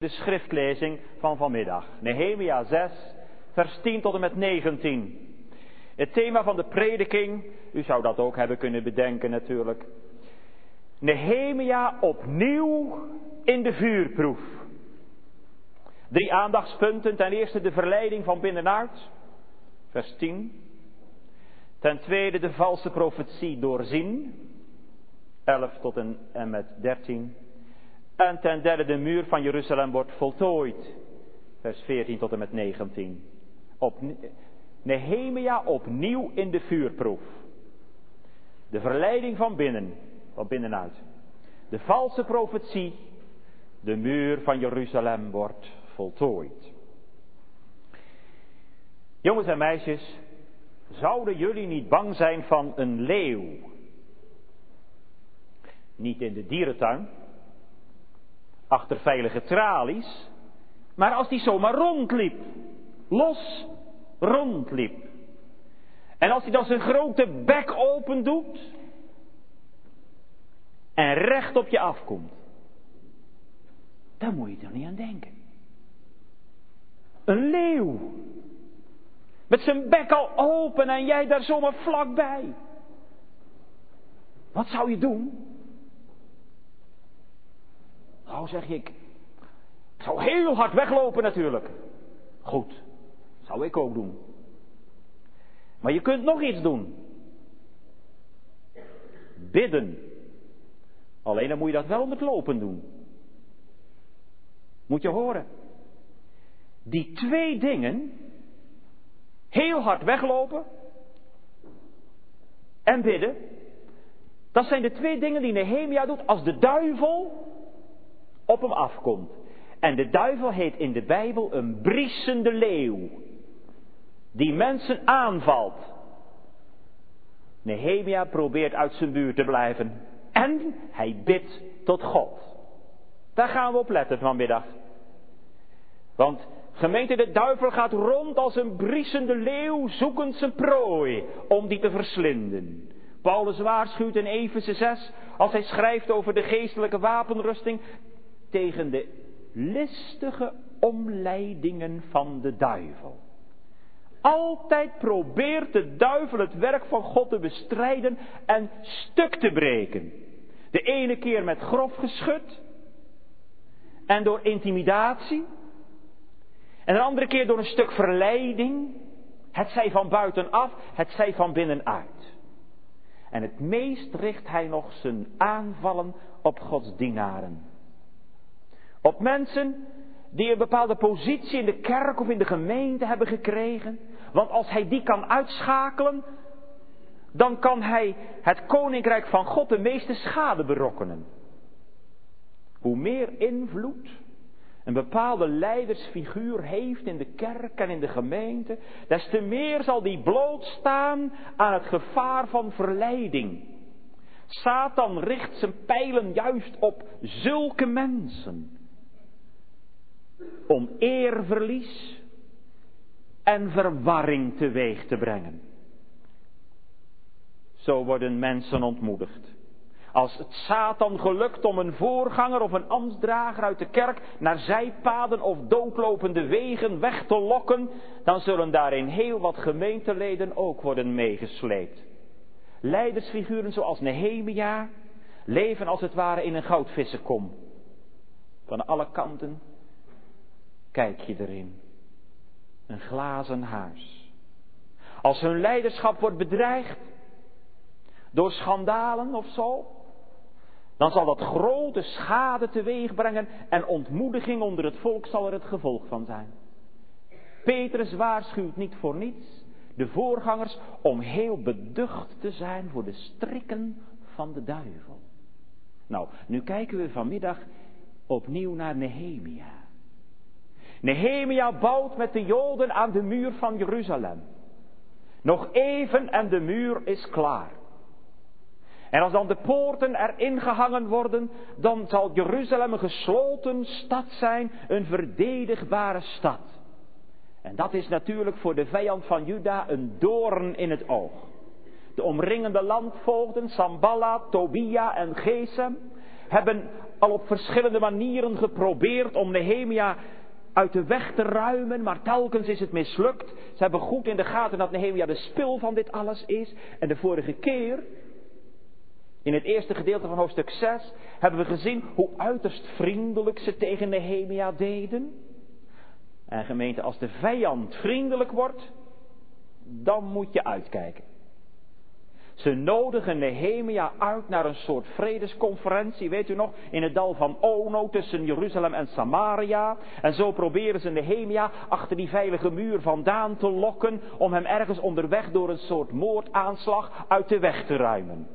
De schriftlezing van vanmiddag. Nehemia 6, vers 10 tot en met 19. Het thema van de prediking, u zou dat ook hebben kunnen bedenken natuurlijk. Nehemia opnieuw in de vuurproef. Drie aandachtspunten. Ten eerste de verleiding van binnenuit, vers 10. Ten tweede de valse profetie doorzien, 11 tot en, en met 13. En ten derde de muur van Jeruzalem wordt voltooid. Vers 14 tot en met 19. Op, Nehemia opnieuw in de vuurproef. De verleiding van binnen, van binnenuit. De valse profetie. De muur van Jeruzalem wordt voltooid. Jongens en meisjes, zouden jullie niet bang zijn van een leeuw? Niet in de dierentuin, achter veilige tralies, maar als die zomaar rondliep, los rondliep. En als hij dan zijn grote bek open doet en recht op je afkomt, dan moet je er niet aan denken. Een leeuw. Met zijn bek al open en jij daar zomaar vlakbij. Wat zou je doen? Nou zeg ik, ik zou heel hard weglopen natuurlijk. Goed, zou ik ook doen. Maar je kunt nog iets doen. Bidden. Alleen dan moet je dat wel met lopen doen. Moet je horen. Die twee dingen, heel hard weglopen en bidden, dat zijn de twee dingen die Nehemia doet als de duivel op hem afkomt. En de duivel heet in de Bijbel een briesende leeuw. Die mensen aanvalt. Nehemia probeert uit zijn buurt te blijven. En hij bidt tot God. Daar gaan we op letten vanmiddag. Want gemeente, de duivel gaat rond als een briesende leeuw zoekend zijn prooi om die te verslinden. Paulus waarschuwt in Efeze 6 als hij schrijft over de geestelijke wapenrusting tegen de listige omleidingen van de duivel. Altijd probeert de duivel het werk van God te bestrijden en stuk te breken. De ene keer met grof geschut en door intimidatie. En de andere keer door een stuk verleiding. Het zij van buitenaf, het zij van binnenuit. En het meest richt hij nog zijn aanvallen op Gods dienaren. Op mensen die een bepaalde positie in de kerk of in de gemeente hebben gekregen. Want als hij die kan uitschakelen, dan kan hij het koninkrijk van God de meeste schade berokkenen. Hoe meer invloed een bepaalde leidersfiguur heeft in de kerk en in de gemeente, des te meer zal die blootstaan aan het gevaar van verleiding. Satan richt zijn pijlen juist op zulke mensen om eerverlies en verwarring teweeg te brengen. Zo worden mensen ontmoedigd. Als het Satan gelukt om een voorganger of een ambtsdrager uit de kerk naar zijpaden of doodlopende wegen weg te lokken, dan zullen daarin heel wat gemeenteleden ook worden meegesleept. Leidersfiguren zoals Nehemia leven als het ware in een goudvissenkom. Van alle kanten kijk je erin. Een glazen huis. Als hun leiderschap wordt bedreigd door schandalen of zo, dan zal dat grote schade teweeg brengen en ontmoediging onder het volk zal er het gevolg van zijn. Petrus waarschuwt niet voor niets de voorgangers om heel beducht te zijn voor de strikken van de duivel. Nou, nu kijken we vanmiddag opnieuw naar Nehemia. Nehemia bouwt met de Joden aan de muur van Jeruzalem. Nog even en de muur is klaar. En als dan de poorten erin gehangen worden, dan zal Jeruzalem een gesloten stad zijn, een verdedigbare stad. En dat is natuurlijk voor de vijand van Juda een doorn in het oog. De omringende landvoogden, Samballa, Tobia en Gesem, hebben al op verschillende manieren geprobeerd om Nehemia uit de weg te ruimen, maar telkens is het mislukt. Ze hebben goed in de gaten dat Nehemia de spil van dit alles is. En de vorige keer, in het eerste gedeelte van hoofdstuk 6, hebben we gezien hoe uiterst vriendelijk ze tegen Nehemia deden. En gemeente, als de vijand vriendelijk wordt, dan moet je uitkijken. Ze nodigen Nehemia uit naar een soort vredesconferentie, weet u nog, in het dal van Ono tussen Jeruzalem en Samaria. En zo proberen ze Nehemia achter die veilige muur vandaan te lokken om hem ergens onderweg door een soort moordaanslag uit de weg te ruimen.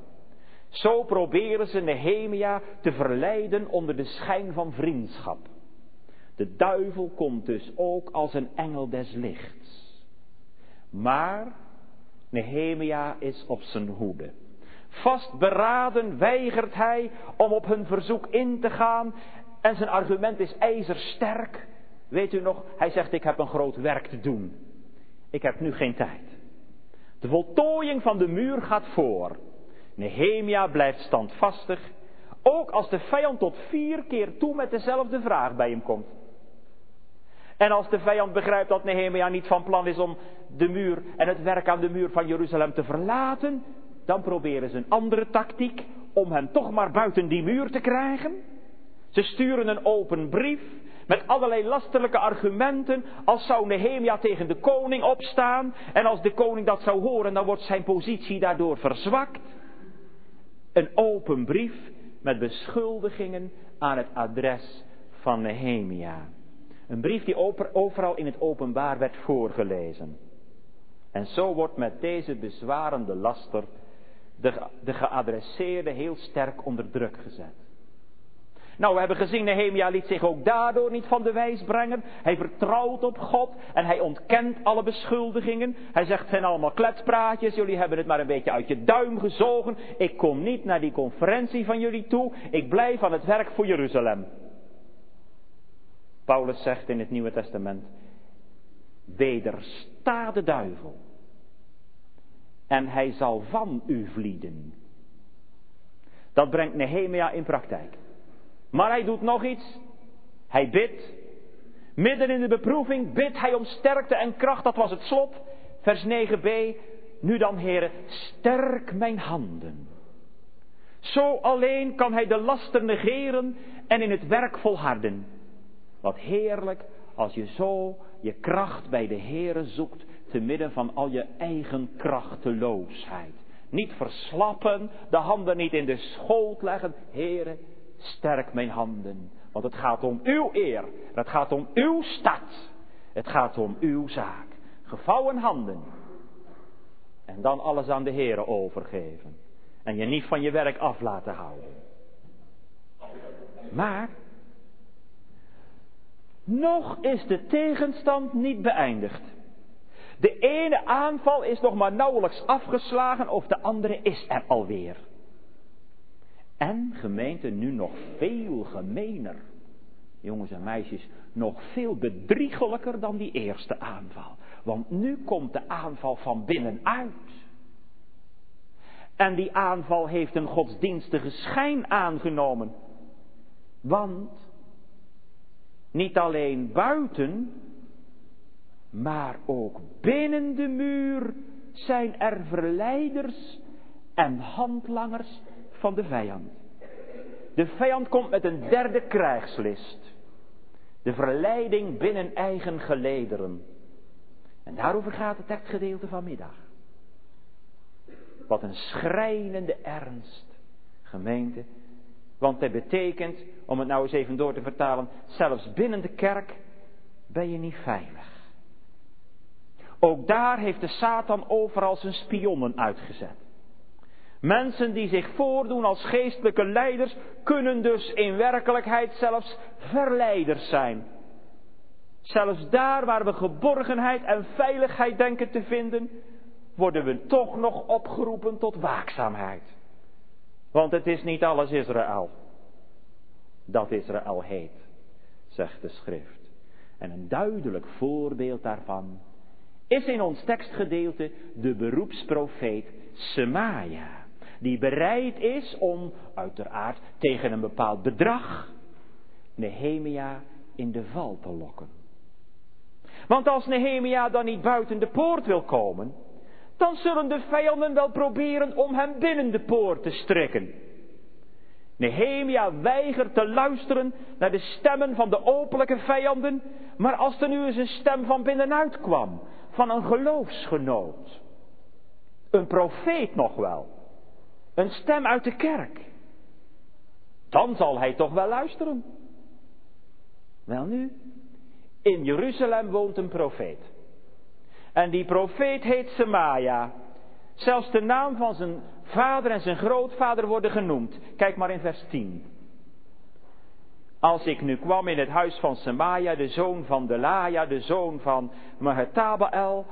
Zo proberen ze Nehemia te verleiden onder de schijn van vriendschap. De duivel komt dus ook als een engel des lichts. Maar Nehemia is op zijn hoede. Vastberaden weigert hij om op hun verzoek in te gaan. En zijn argument is ijzersterk. Weet u nog, hij zegt ik heb een groot werk te doen. Ik heb nu geen tijd. De voltooiing van de muur gaat voor. Nehemia blijft standvastig. Ook als de vijand tot vier keer toe met dezelfde vraag bij hem komt. En als de vijand begrijpt dat Nehemia niet van plan is om de muur en het werk aan de muur van Jeruzalem te verlaten, dan proberen ze een andere tactiek om hem toch maar buiten die muur te krijgen. Ze sturen een open brief met allerlei lastelijke argumenten. Als zou Nehemia tegen de koning opstaan en als de koning dat zou horen, dan wordt zijn positie daardoor verzwakt. Een open brief met beschuldigingen aan het adres van Nehemia. Een brief die overal in het openbaar werd voorgelezen. En zo wordt met deze bezwarende laster de, de geadresseerde heel sterk onder druk gezet. Nou, we hebben gezien, Nehemia liet zich ook daardoor niet van de wijs brengen. Hij vertrouwt op God en hij ontkent alle beschuldigingen. Hij zegt, het zijn allemaal kletspraatjes, jullie hebben het maar een beetje uit je duim gezogen. Ik kom niet naar die conferentie van jullie toe, ik blijf aan het werk voor Jeruzalem. Paulus zegt in het Nieuwe Testament, wedersta de duivel en hij zal van u vlieden. Dat brengt Nehemia in praktijk. Maar hij doet nog iets. Hij bidt. Midden in de beproeving bidt hij om sterkte en kracht. Dat was het slot. Vers 9b. Nu dan, heren, sterk mijn handen. Zo alleen kan hij de laster negeren en in het werk volharden. Wat heerlijk als je zo je kracht bij de Heere zoekt te midden van al je eigen krachteloosheid. Niet verslappen, de handen niet in de schoot leggen. Heere, sterk mijn handen. Want het gaat om uw eer. Het gaat om uw stad. Het gaat om uw zaak. Gevouwen handen. En dan alles aan de Heere overgeven. En je niet van je werk af laten houden. Maar nog is de tegenstand niet beëindigd. De ene aanval is nog maar nauwelijks afgeslagen of de andere is er alweer. En gemeente nu nog veel gemener. Jongens en meisjes, nog veel bedriegelijker dan die eerste aanval. Want nu komt de aanval van binnenuit. En die aanval heeft een godsdienstige schijn aangenomen. Want niet alleen buiten, maar ook binnen de muur zijn er verleiders en handlangers van de vijand. De vijand komt met een derde krijgslist. De verleiding binnen eigen gelederen. En daarover gaat het tekstgedeelte vanmiddag. Wat een schrijnende ernst, gemeente. Want het betekent, om het nou eens even door te vertalen, zelfs binnen de kerk ben je niet veilig. Ook daar heeft de Satan overal zijn spionnen uitgezet. Mensen die zich voordoen als geestelijke leiders kunnen dus in werkelijkheid zelfs verleiders zijn. Zelfs daar waar we geborgenheid en veiligheid denken te vinden, worden we toch nog opgeroepen tot waakzaamheid. Want het is niet alles Israël dat Israël heet, zegt de schrift. En een duidelijk voorbeeld daarvan is in ons tekstgedeelte de beroepsprofeet Semaja. die bereid is om, uiteraard tegen een bepaald bedrag, Nehemia in de val te lokken. Want als Nehemia dan niet buiten de poort wil komen, dan zullen de vijanden wel proberen om hem binnen de poort te strikken. Nehemia weigert te luisteren naar de stemmen van de openlijke vijanden, maar als er nu eens een stem van binnenuit kwam, van een geloofsgenoot, een profeet nog wel, een stem uit de kerk, dan zal hij toch wel luisteren. Wel nu, in Jeruzalem woont een profeet. En die profeet heet Semaja. Zelfs de naam van zijn vader en zijn grootvader worden genoemd. Kijk maar in vers 10. Als ik nu kwam in het huis van Semaja, de zoon van Delaja, de zoon van Mahetabael,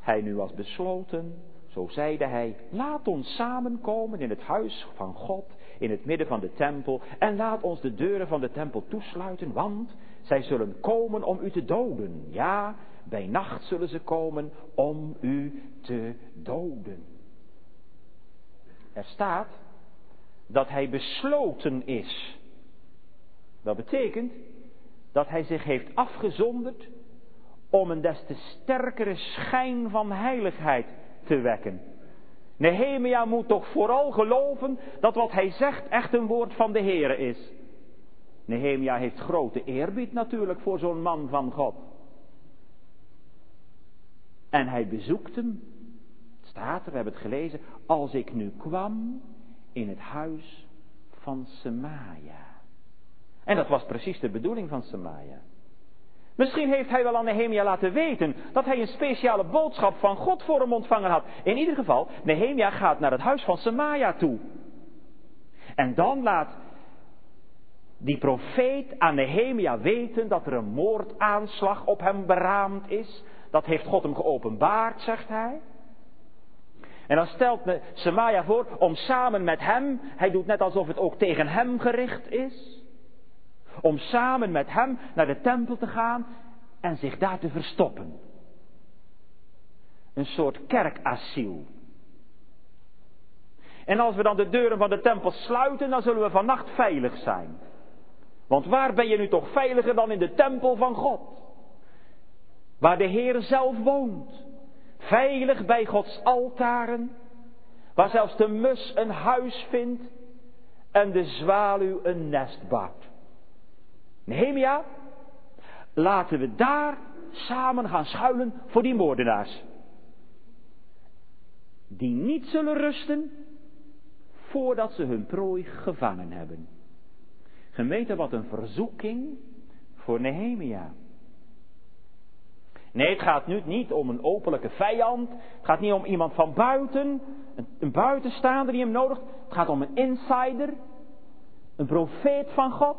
hij nu was besloten, zo zeide hij, laat ons samenkomen in het huis van God, in het midden van de tempel, en laat ons de deuren van de tempel toesluiten, want zij zullen komen om u te doden. Ja, bij nacht zullen ze komen om u te doden. Er staat dat hij besloten is. Dat betekent dat hij zich heeft afgezonderd om een des te sterkere schijn van heiligheid te wekken. Nehemia moet toch vooral geloven dat wat hij zegt echt een woord van de Heere is. Nehemia heeft grote eerbied natuurlijk voor zo'n man van God. En hij bezoekt hem. Het staat er, we hebben het gelezen. Als ik nu kwam in het huis van Semaja. En dat was precies de bedoeling van Semaja. Misschien heeft hij wel aan Nehemia laten weten dat hij een speciale boodschap van God voor hem ontvangen had. In ieder geval, Nehemia gaat naar het huis van Semaja toe. En dan laat die profeet aan Nehemia weten dat er een moordaanslag op hem beraamd is. Dat heeft God hem geopenbaard, zegt hij. En dan stelt Semaja voor om samen met hem, hij doet net alsof het ook tegen hem gericht is, om samen met hem naar de tempel te gaan en zich daar te verstoppen. Een soort kerkasiel. En als we dan de deuren van de tempel sluiten, dan zullen we vannacht veilig zijn. Want waar ben je nu toch veiliger dan in de tempel van God? Waar de Heer zelf woont. Veilig bij Gods altaren. Waar zelfs de mus een huis vindt en de zwaluw een nest bouwt. Nehemia, laten we daar samen gaan schuilen voor die moordenaars. Die niet zullen rusten voordat ze hun prooi gevangen hebben. Gemeente, wat een verzoeking voor Nehemia. Nee, het gaat nu niet om een openlijke vijand. Het gaat niet om iemand van buiten, een, buitenstaander die hem nodigt. Het gaat om een insider, een profeet van God.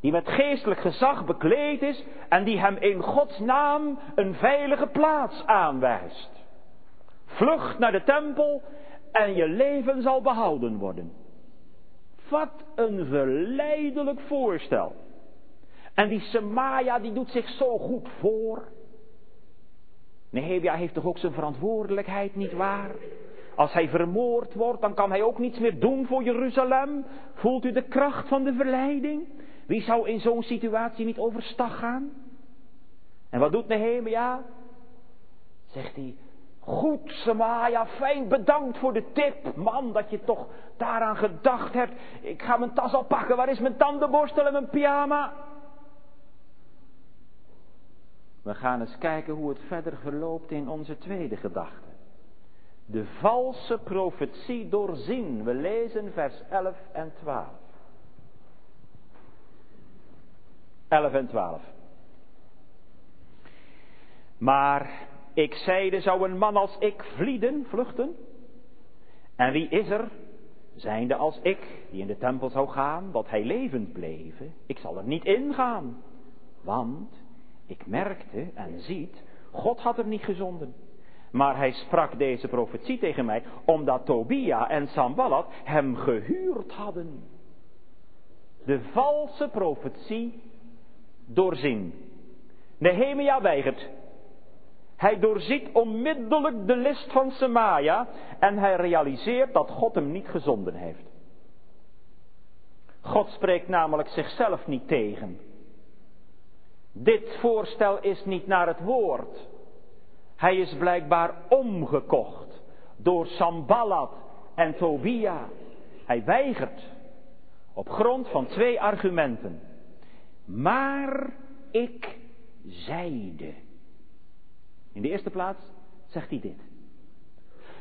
Die met geestelijk gezag bekleed is en die hem in Gods naam een veilige plaats aanwijst. Vlucht naar de tempel en je leven zal behouden worden. Wat een verleidelijk voorstel. En die Semaja die doet zich zo goed voor. Nehemia heeft toch ook zijn verantwoordelijkheid, niet waar? Als hij vermoord wordt, dan kan hij ook niets meer doen voor Jeruzalem. Voelt u de kracht van de verleiding? Wie zou in zo'n situatie niet overstag gaan? En wat doet Nehemia? Zegt hij, Goed, Semaja, fijn, bedankt voor de tip. Man, dat je toch daaraan gedacht hebt. Ik ga mijn tas al pakken. Waar is mijn tandenborstel en mijn pyjama? We gaan eens kijken hoe het verder verloopt in onze tweede gedachte. De valse profetie doorzien. We lezen vers 11 en 12. 11 en 12. Maar ik zeide, zou een man als ik vlieden, vluchten? En wie is er, zijnde als ik, die in de tempel zou gaan, dat hij levend bleven? Ik zal er niet ingaan. Want ik merkte en ziet, God had er niet gezonden. Maar hij sprak deze profetie tegen mij, omdat Tobia en Sambalat hem gehuurd hadden. De valse profetie doorzien. Nehemia weigert. Hij doorziet onmiddellijk de list van Semaja en hij realiseert dat God hem niet gezonden heeft. God spreekt namelijk zichzelf niet tegen. Dit voorstel is niet naar het woord. Hij is blijkbaar omgekocht door Sambalat en Tobia. Hij weigert op grond van twee argumenten. Maar ik zeide. In de eerste plaats zegt hij dit.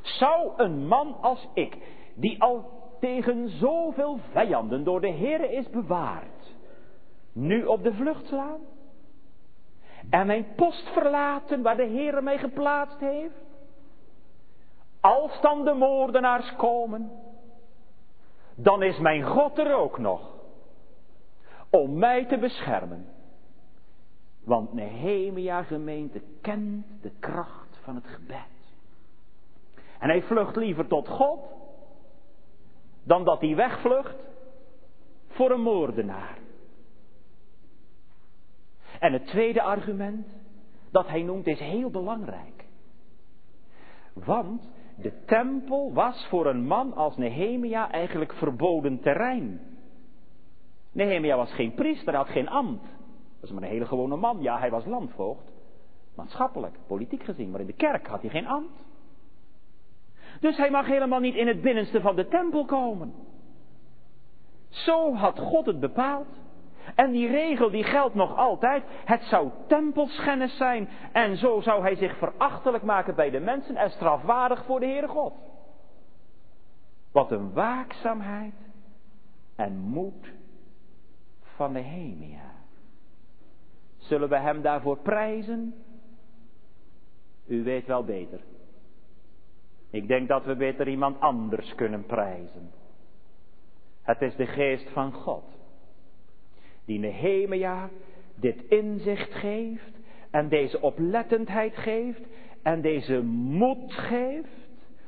Zou een man als ik, die al tegen zoveel vijanden door de Heer is bewaard, nu op de vlucht slaan? En mijn post verlaten waar de Heer mij geplaatst heeft? Als dan de moordenaars komen, dan is mijn God er ook nog. Om mij te beschermen. Want Nehemia gemeente kent de kracht van het gebed. En hij vlucht liever tot God dan dat hij wegvlucht voor een moordenaar. En het tweede argument dat hij noemt is heel belangrijk. Want de tempel was voor een man als Nehemia eigenlijk verboden terrein. Nehemia was geen priester, had geen ambt. Dat is maar een hele gewone man. Ja, hij was landvoogd. Maatschappelijk, politiek gezien, maar in de kerk had hij geen ambt. Dus hij mag helemaal niet in het binnenste van de tempel komen. Zo had God het bepaald. En die regel die geldt nog altijd. Het zou tempelschennis zijn. En zo zou hij zich verachtelijk maken bij de mensen en strafwaardig voor de Heere God. Wat een waakzaamheid en moed van Nehemia. Zullen we hem daarvoor prijzen? U weet wel beter. Ik denk dat we beter iemand anders kunnen prijzen. Het is de geest van God die Nehemia dit inzicht geeft en deze oplettendheid geeft en deze moed geeft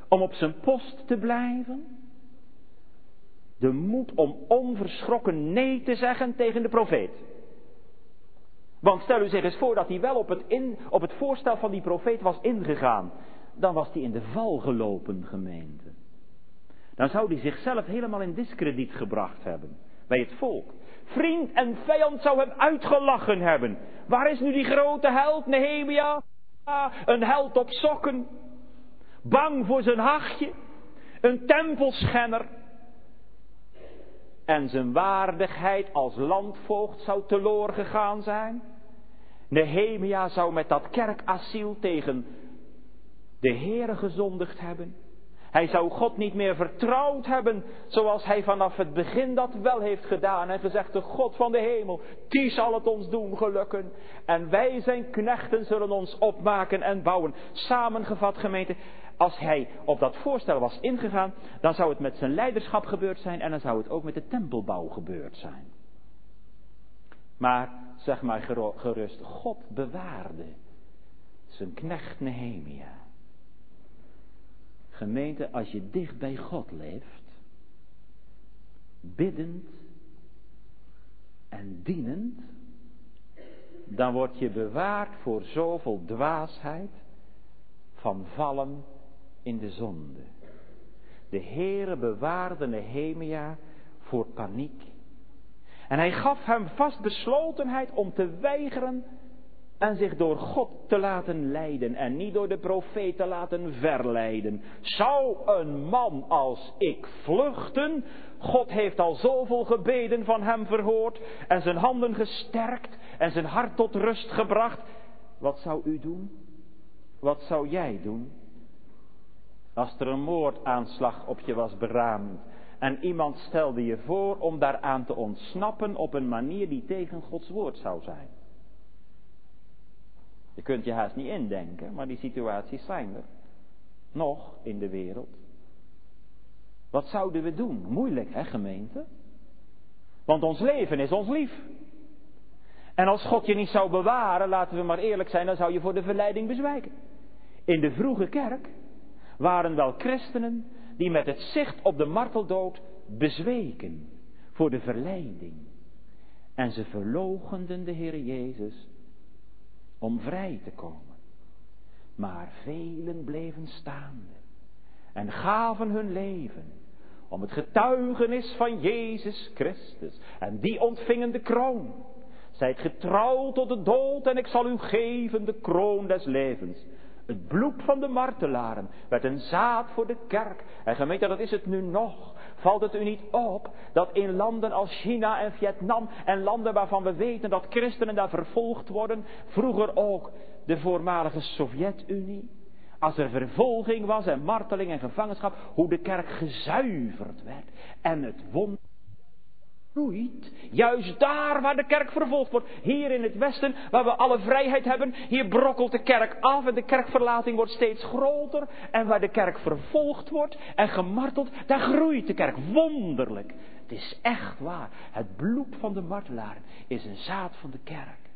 om op zijn post te blijven. De moed om onverschrokken nee te zeggen tegen de profeet. Want stel u zich eens voor dat hij wel op het, in, op het voorstel van die profeet was ingegaan. Dan was hij in de val gelopen, gemeente. Dan zou hij zichzelf helemaal in discrediet gebracht hebben bij het volk. Vriend en vijand zou hem uitgelachen hebben. Waar is nu die grote held, Nehemia? Ah, een held op sokken. Bang voor zijn hachje. Een tempelschenner. En zijn waardigheid als landvoogd zou teloor gegaan zijn. Nehemia zou met dat kerkasiel tegen de Heere gezondigd hebben. Hij zou God niet meer vertrouwd hebben zoals hij vanaf het begin dat wel heeft gedaan. En gezegd, de God van de hemel, die zal het ons doen gelukken. En wij zijn knechten zullen ons opmaken en bouwen. Samengevat gemeente, als hij op dat voorstel was ingegaan, dan zou het met zijn leiderschap gebeurd zijn en dan zou het ook met de tempelbouw gebeurd zijn. Maar, zeg maar gerust, God bewaarde zijn knecht Nehemia. Gemeente, als je dicht bij God leeft, biddend en dienend, dan word je bewaard voor zoveel dwaasheid van vallen in de zonde. De Heere bewaarde Nehemia voor paniek. En hij gaf hem vast beslotenheid om te weigeren en zich door God te laten leiden en niet door de profeet te laten verleiden. Zou een man als ik vluchten? God heeft al zoveel gebeden van hem verhoord en zijn handen gesterkt en zijn hart tot rust gebracht. Wat zou u doen? Wat zou jij doen? Als er een moordaanslag op je was beraamd en iemand stelde je voor om daaraan te ontsnappen op een manier die tegen Gods woord zou zijn. Je kunt je haast niet indenken, maar die situaties zijn er. Nog in de wereld. Wat zouden we doen? Moeilijk, hè, gemeente? Want ons leven is ons lief. En als God je niet zou bewaren, laten we maar eerlijk zijn, dan zou je voor de verleiding bezwijken. In de vroege kerk waren wel christenen die met het zicht op de marteldood bezweken voor de verleiding. En ze verlogenden de Heer Jezus om vrij te komen. Maar velen bleven staande en gaven hun leven om het getuigenis van Jezus Christus. En die ontvingen de kroon. Zijt getrouw tot de dood en ik zal u geven de kroon des levens. Het bloed van de martelaren werd een zaad voor de kerk. En gemeente, dat is het nu nog. Valt het u niet op dat in landen als China en Vietnam en landen waarvan we weten dat christenen daar vervolgd worden, vroeger ook de voormalige Sovjet-Unie, als er vervolging was en marteling en gevangenschap, hoe de kerk gezuiverd werd en het wonder groeit. Juist daar waar de kerk vervolgd wordt. Hier in het Westen, waar we alle vrijheid hebben. Hier brokkelt de kerk af en de kerkverlating wordt steeds groter. En waar de kerk vervolgd wordt en gemarteld, daar groeit de kerk. Wonderlijk. Het is echt waar. Het bloed van de martelaar is een zaad van de kerk.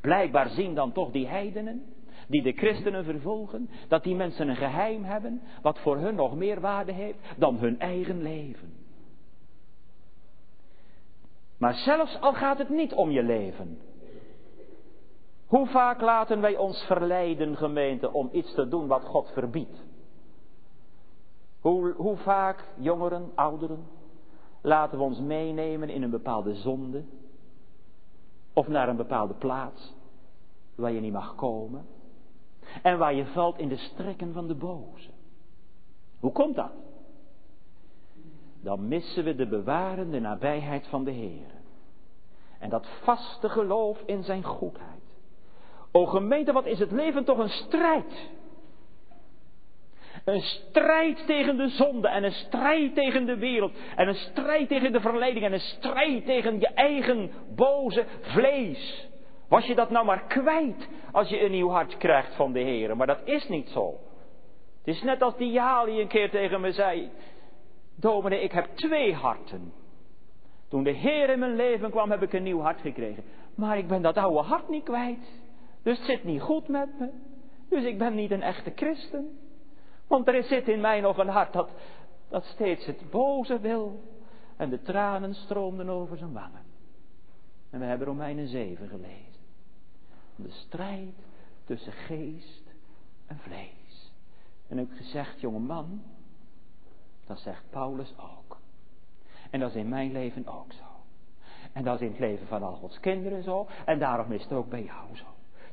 Blijkbaar zien dan toch die heidenen, die de christenen vervolgen, dat die mensen een geheim hebben, wat voor hun nog meer waarde heeft dan hun eigen leven. Maar zelfs al gaat het niet om je leven. Hoe vaak laten wij ons verleiden, gemeente, om iets te doen wat God verbiedt? Hoe, hoe vaak, jongeren, ouderen, laten we ons meenemen in een bepaalde zonde? Of naar een bepaalde plaats waar je niet mag komen? En waar je valt in de strekken van de boze. Hoe komt dat? Dan missen we de bewarende nabijheid van de Heer. En dat vaste geloof in zijn goedheid. O gemeente, wat is het leven toch een strijd? Een strijd tegen de zonde en een strijd tegen de wereld en een strijd tegen de verleiding en een strijd tegen je eigen boze vlees. Was je dat nou maar kwijt als je een nieuw hart krijgt van de Heer? Maar dat is niet zo. Het is net als die Jali een keer tegen me zei. Dominee, ik heb twee harten. Toen de Heer in mijn leven kwam, heb ik een nieuw hart gekregen. Maar ik ben dat oude hart niet kwijt. Dus het zit niet goed met me. Dus ik ben niet een echte christen. Want er zit in mij nog een hart dat, dat steeds het boze wil. En de tranen stroomden over zijn wangen. En we hebben Romeinen 7 gelezen. De strijd tussen geest en vlees. En ik gezegd, jonge man, dat zegt Paulus ook. En dat is in mijn leven ook zo. En dat is in het leven van al Gods kinderen zo. En daarom is het ook bij jou zo.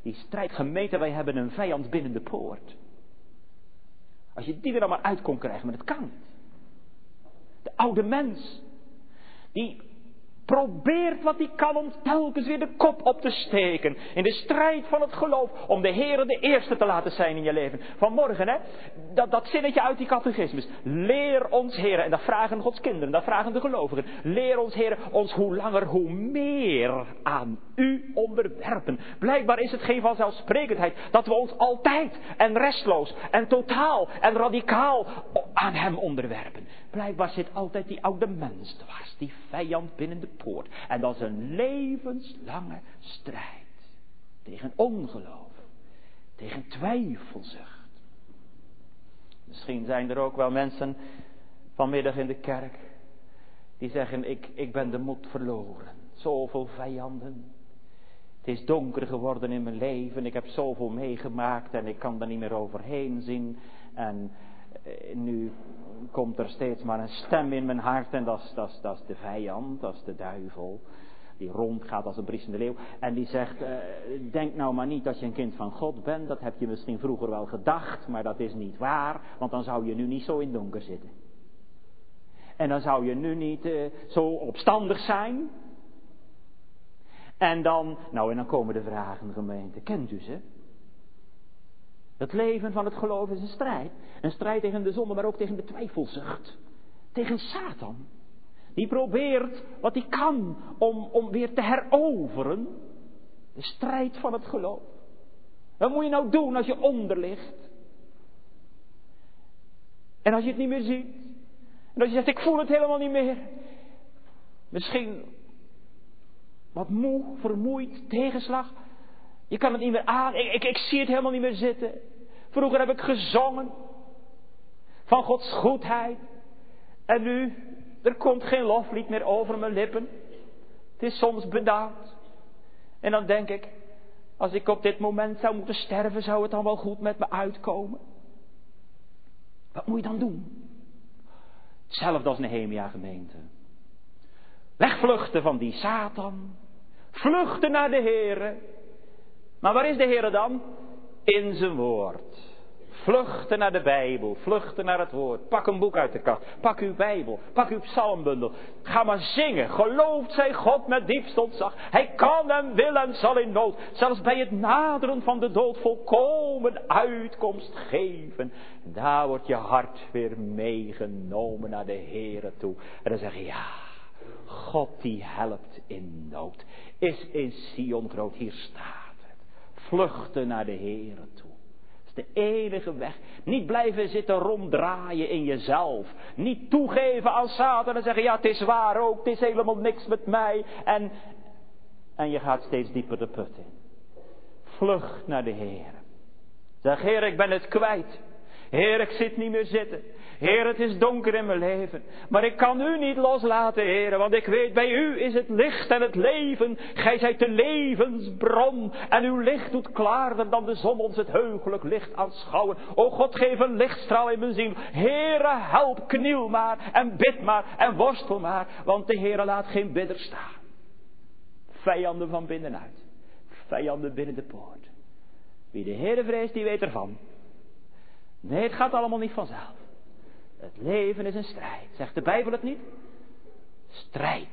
Die strijd gemeten, wij hebben een vijand binnen de poort. Als je die er dan maar uit kon krijgen, maar dat kan niet. De oude mens. Die probeert wat hij kan om telkens weer de kop op te steken. In de strijd van het geloof. Om de Heer de eerste te laten zijn in je leven. Vanmorgen, hè. Dat, dat zinnetje uit die catechismus. Leer ons, Heer. En dat vragen Gods kinderen. Dat vragen de gelovigen. Leer ons, Heer. Ons hoe langer, hoe meer aan u onderwerpen. Blijkbaar is het geen vanzelfsprekendheid. Dat we ons altijd en restloos en totaal en radicaal aan Hem onderwerpen. Blijkbaar zit altijd die oude mens dwars, die vijand binnen de poort. En dat is een levenslange strijd tegen ongeloof, tegen twijfelzucht. Misschien zijn er ook wel mensen vanmiddag in de kerk die zeggen: ik, ik ben de moed verloren. Zoveel vijanden. Het is donker geworden in mijn leven. Ik heb zoveel meegemaakt en ik kan er niet meer overheen zien. En nu komt er steeds maar een stem in mijn hart en dat is de vijand, dat is de duivel. Die rondgaat als een briesende leeuw. En die zegt, eh, denk nou maar niet dat je een kind van God bent. Dat heb je misschien vroeger wel gedacht, maar dat is niet waar. Want dan zou je nu niet zo in donker zitten. En dan zou je nu niet eh, zo opstandig zijn. En dan, nou en dan komen de vragen gemeente. Kent u ze? Het leven van het geloof is een strijd. Een strijd tegen de zonde, maar ook tegen de twijfelzucht. Tegen Satan. Die probeert wat hij kan om, om weer te heroveren. De strijd van het geloof. Wat moet je nou doen als je onder ligt? En als je het niet meer ziet. En als je zegt, ik voel het helemaal niet meer. Misschien wat moe, vermoeid, tegenslag. Je kan het niet meer aan. Ik, ik, ik zie het helemaal niet meer zitten. Vroeger heb ik gezongen van Gods goedheid. En nu, er komt geen loflied meer over mijn lippen. Het is soms bedaard. En dan denk ik, Als ik op dit moment zou moeten sterven, zou het dan wel goed met me uitkomen? Wat moet je dan doen? Hetzelfde als Nehemia gemeente. Wegvluchten van die Satan. Vluchten naar de Here. Maar waar is de Here dan? In zijn woord. Vluchten naar de Bijbel, vluchten naar het woord. Pak een boek uit de kast, pak uw Bijbel, pak uw psalmbundel. Ga maar zingen. Gelooft zij God met diepst ontzag. Hij kan en wil en zal in nood, zelfs bij het naderen van de dood, volkomen uitkomst geven. Daar wordt je hart weer meegenomen naar de Here toe. En dan zeg je, ja, God die helpt in nood. Is in Sion groot, hier staat het. Vluchten naar de Here toe de enige weg. Niet blijven zitten ronddraaien in jezelf. Niet toegeven aan Satan en zeggen, ja het is waar ook, het is helemaal niks met mij. En, en je gaat steeds dieper de put in. Vlucht naar de Heer. Zeg, Heer, ik ben het kwijt. Heer, ik zit niet meer zitten. Heer, het is donker in mijn leven. Maar ik kan u niet loslaten, Heer. Want ik weet, bij u is het licht en het leven. Gij zijt de levensbron. En uw licht doet klaarder dan de zon ons het heugelijk licht aanschouwen. O God, geef een lichtstraal in mijn ziel. Heere, help, kniel maar. En bid maar. En worstel maar. Want de Heere laat geen bidder staan. Vijanden van binnenuit. Vijanden binnen de poort. Wie de Heere vreest, die weet ervan. Nee, het gaat allemaal niet vanzelf. Het leven is een strijd. Zegt de Bijbel het niet? Strijd.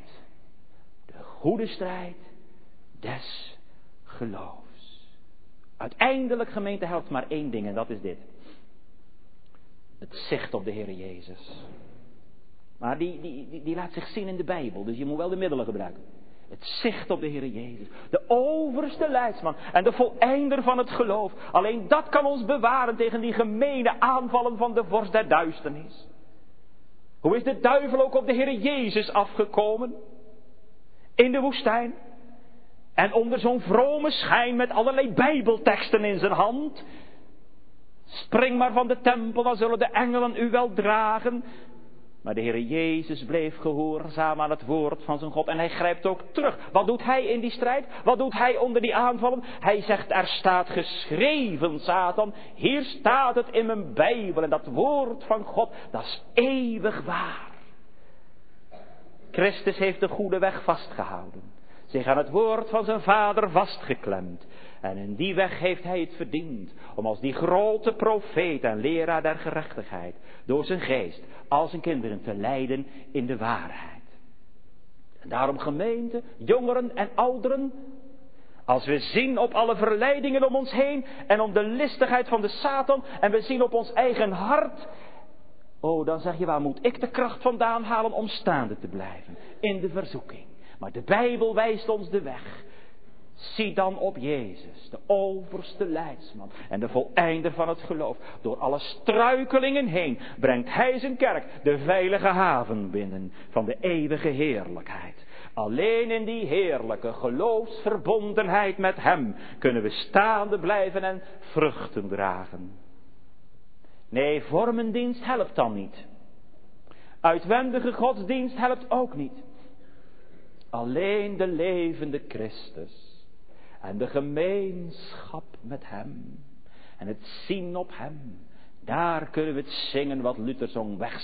De goede strijd des geloofs. Uiteindelijk gemeente helpt maar één ding en dat is dit. Het zicht op de Heer Jezus. Maar die, die, die, die laat zich zien in de Bijbel, dus je moet wel de middelen gebruiken. Het zicht op de Heer Jezus. De overste leidsman en de voleinder van het geloof. Alleen dat kan ons bewaren tegen die gemene aanvallen van de vorst der duisternis. Hoe is de duivel ook op de Heer Jezus afgekomen? In de woestijn. En onder zo'n vrome schijn met allerlei bijbelteksten in zijn hand. Spring maar van de tempel, dan zullen de engelen u wel dragen. Maar de Heer Jezus bleef gehoorzaam aan het woord van zijn God. En hij grijpt ook terug. Wat doet hij in die strijd? Wat doet hij onder die aanvallen? Hij zegt, er staat geschreven, Satan. Hier staat het in mijn Bijbel. En dat woord van God, dat is eeuwig waar. Christus heeft de goede weg vastgehouden. Zich aan het woord van zijn vader vastgeklemd. En in die weg heeft hij het verdiend om als die grote profeet en leraar der gerechtigheid door zijn geest al zijn kinderen te leiden in de waarheid. En daarom gemeente, jongeren en ouderen, als we zien op alle verleidingen om ons heen en om de listigheid van de Satan en we zien op ons eigen hart, oh dan zeg je waar moet ik de kracht vandaan halen om staande te blijven in de verzoeking. Maar de Bijbel wijst ons de weg. Zie dan op Jezus, de overste leidsman en de voleinder van het geloof. Door alle struikelingen heen brengt Hij zijn kerk de veilige haven binnen van de eeuwige heerlijkheid. Alleen in die heerlijke geloofsverbondenheid met Hem kunnen we staande blijven en vruchten dragen. Nee, vormendienst helpt dan niet. Uitwendige godsdienst helpt ook niet. Alleen de levende Christus en de gemeenschap met Hem. En het zien op Hem. Daar kunnen we het zingen wat Luther zong, weg.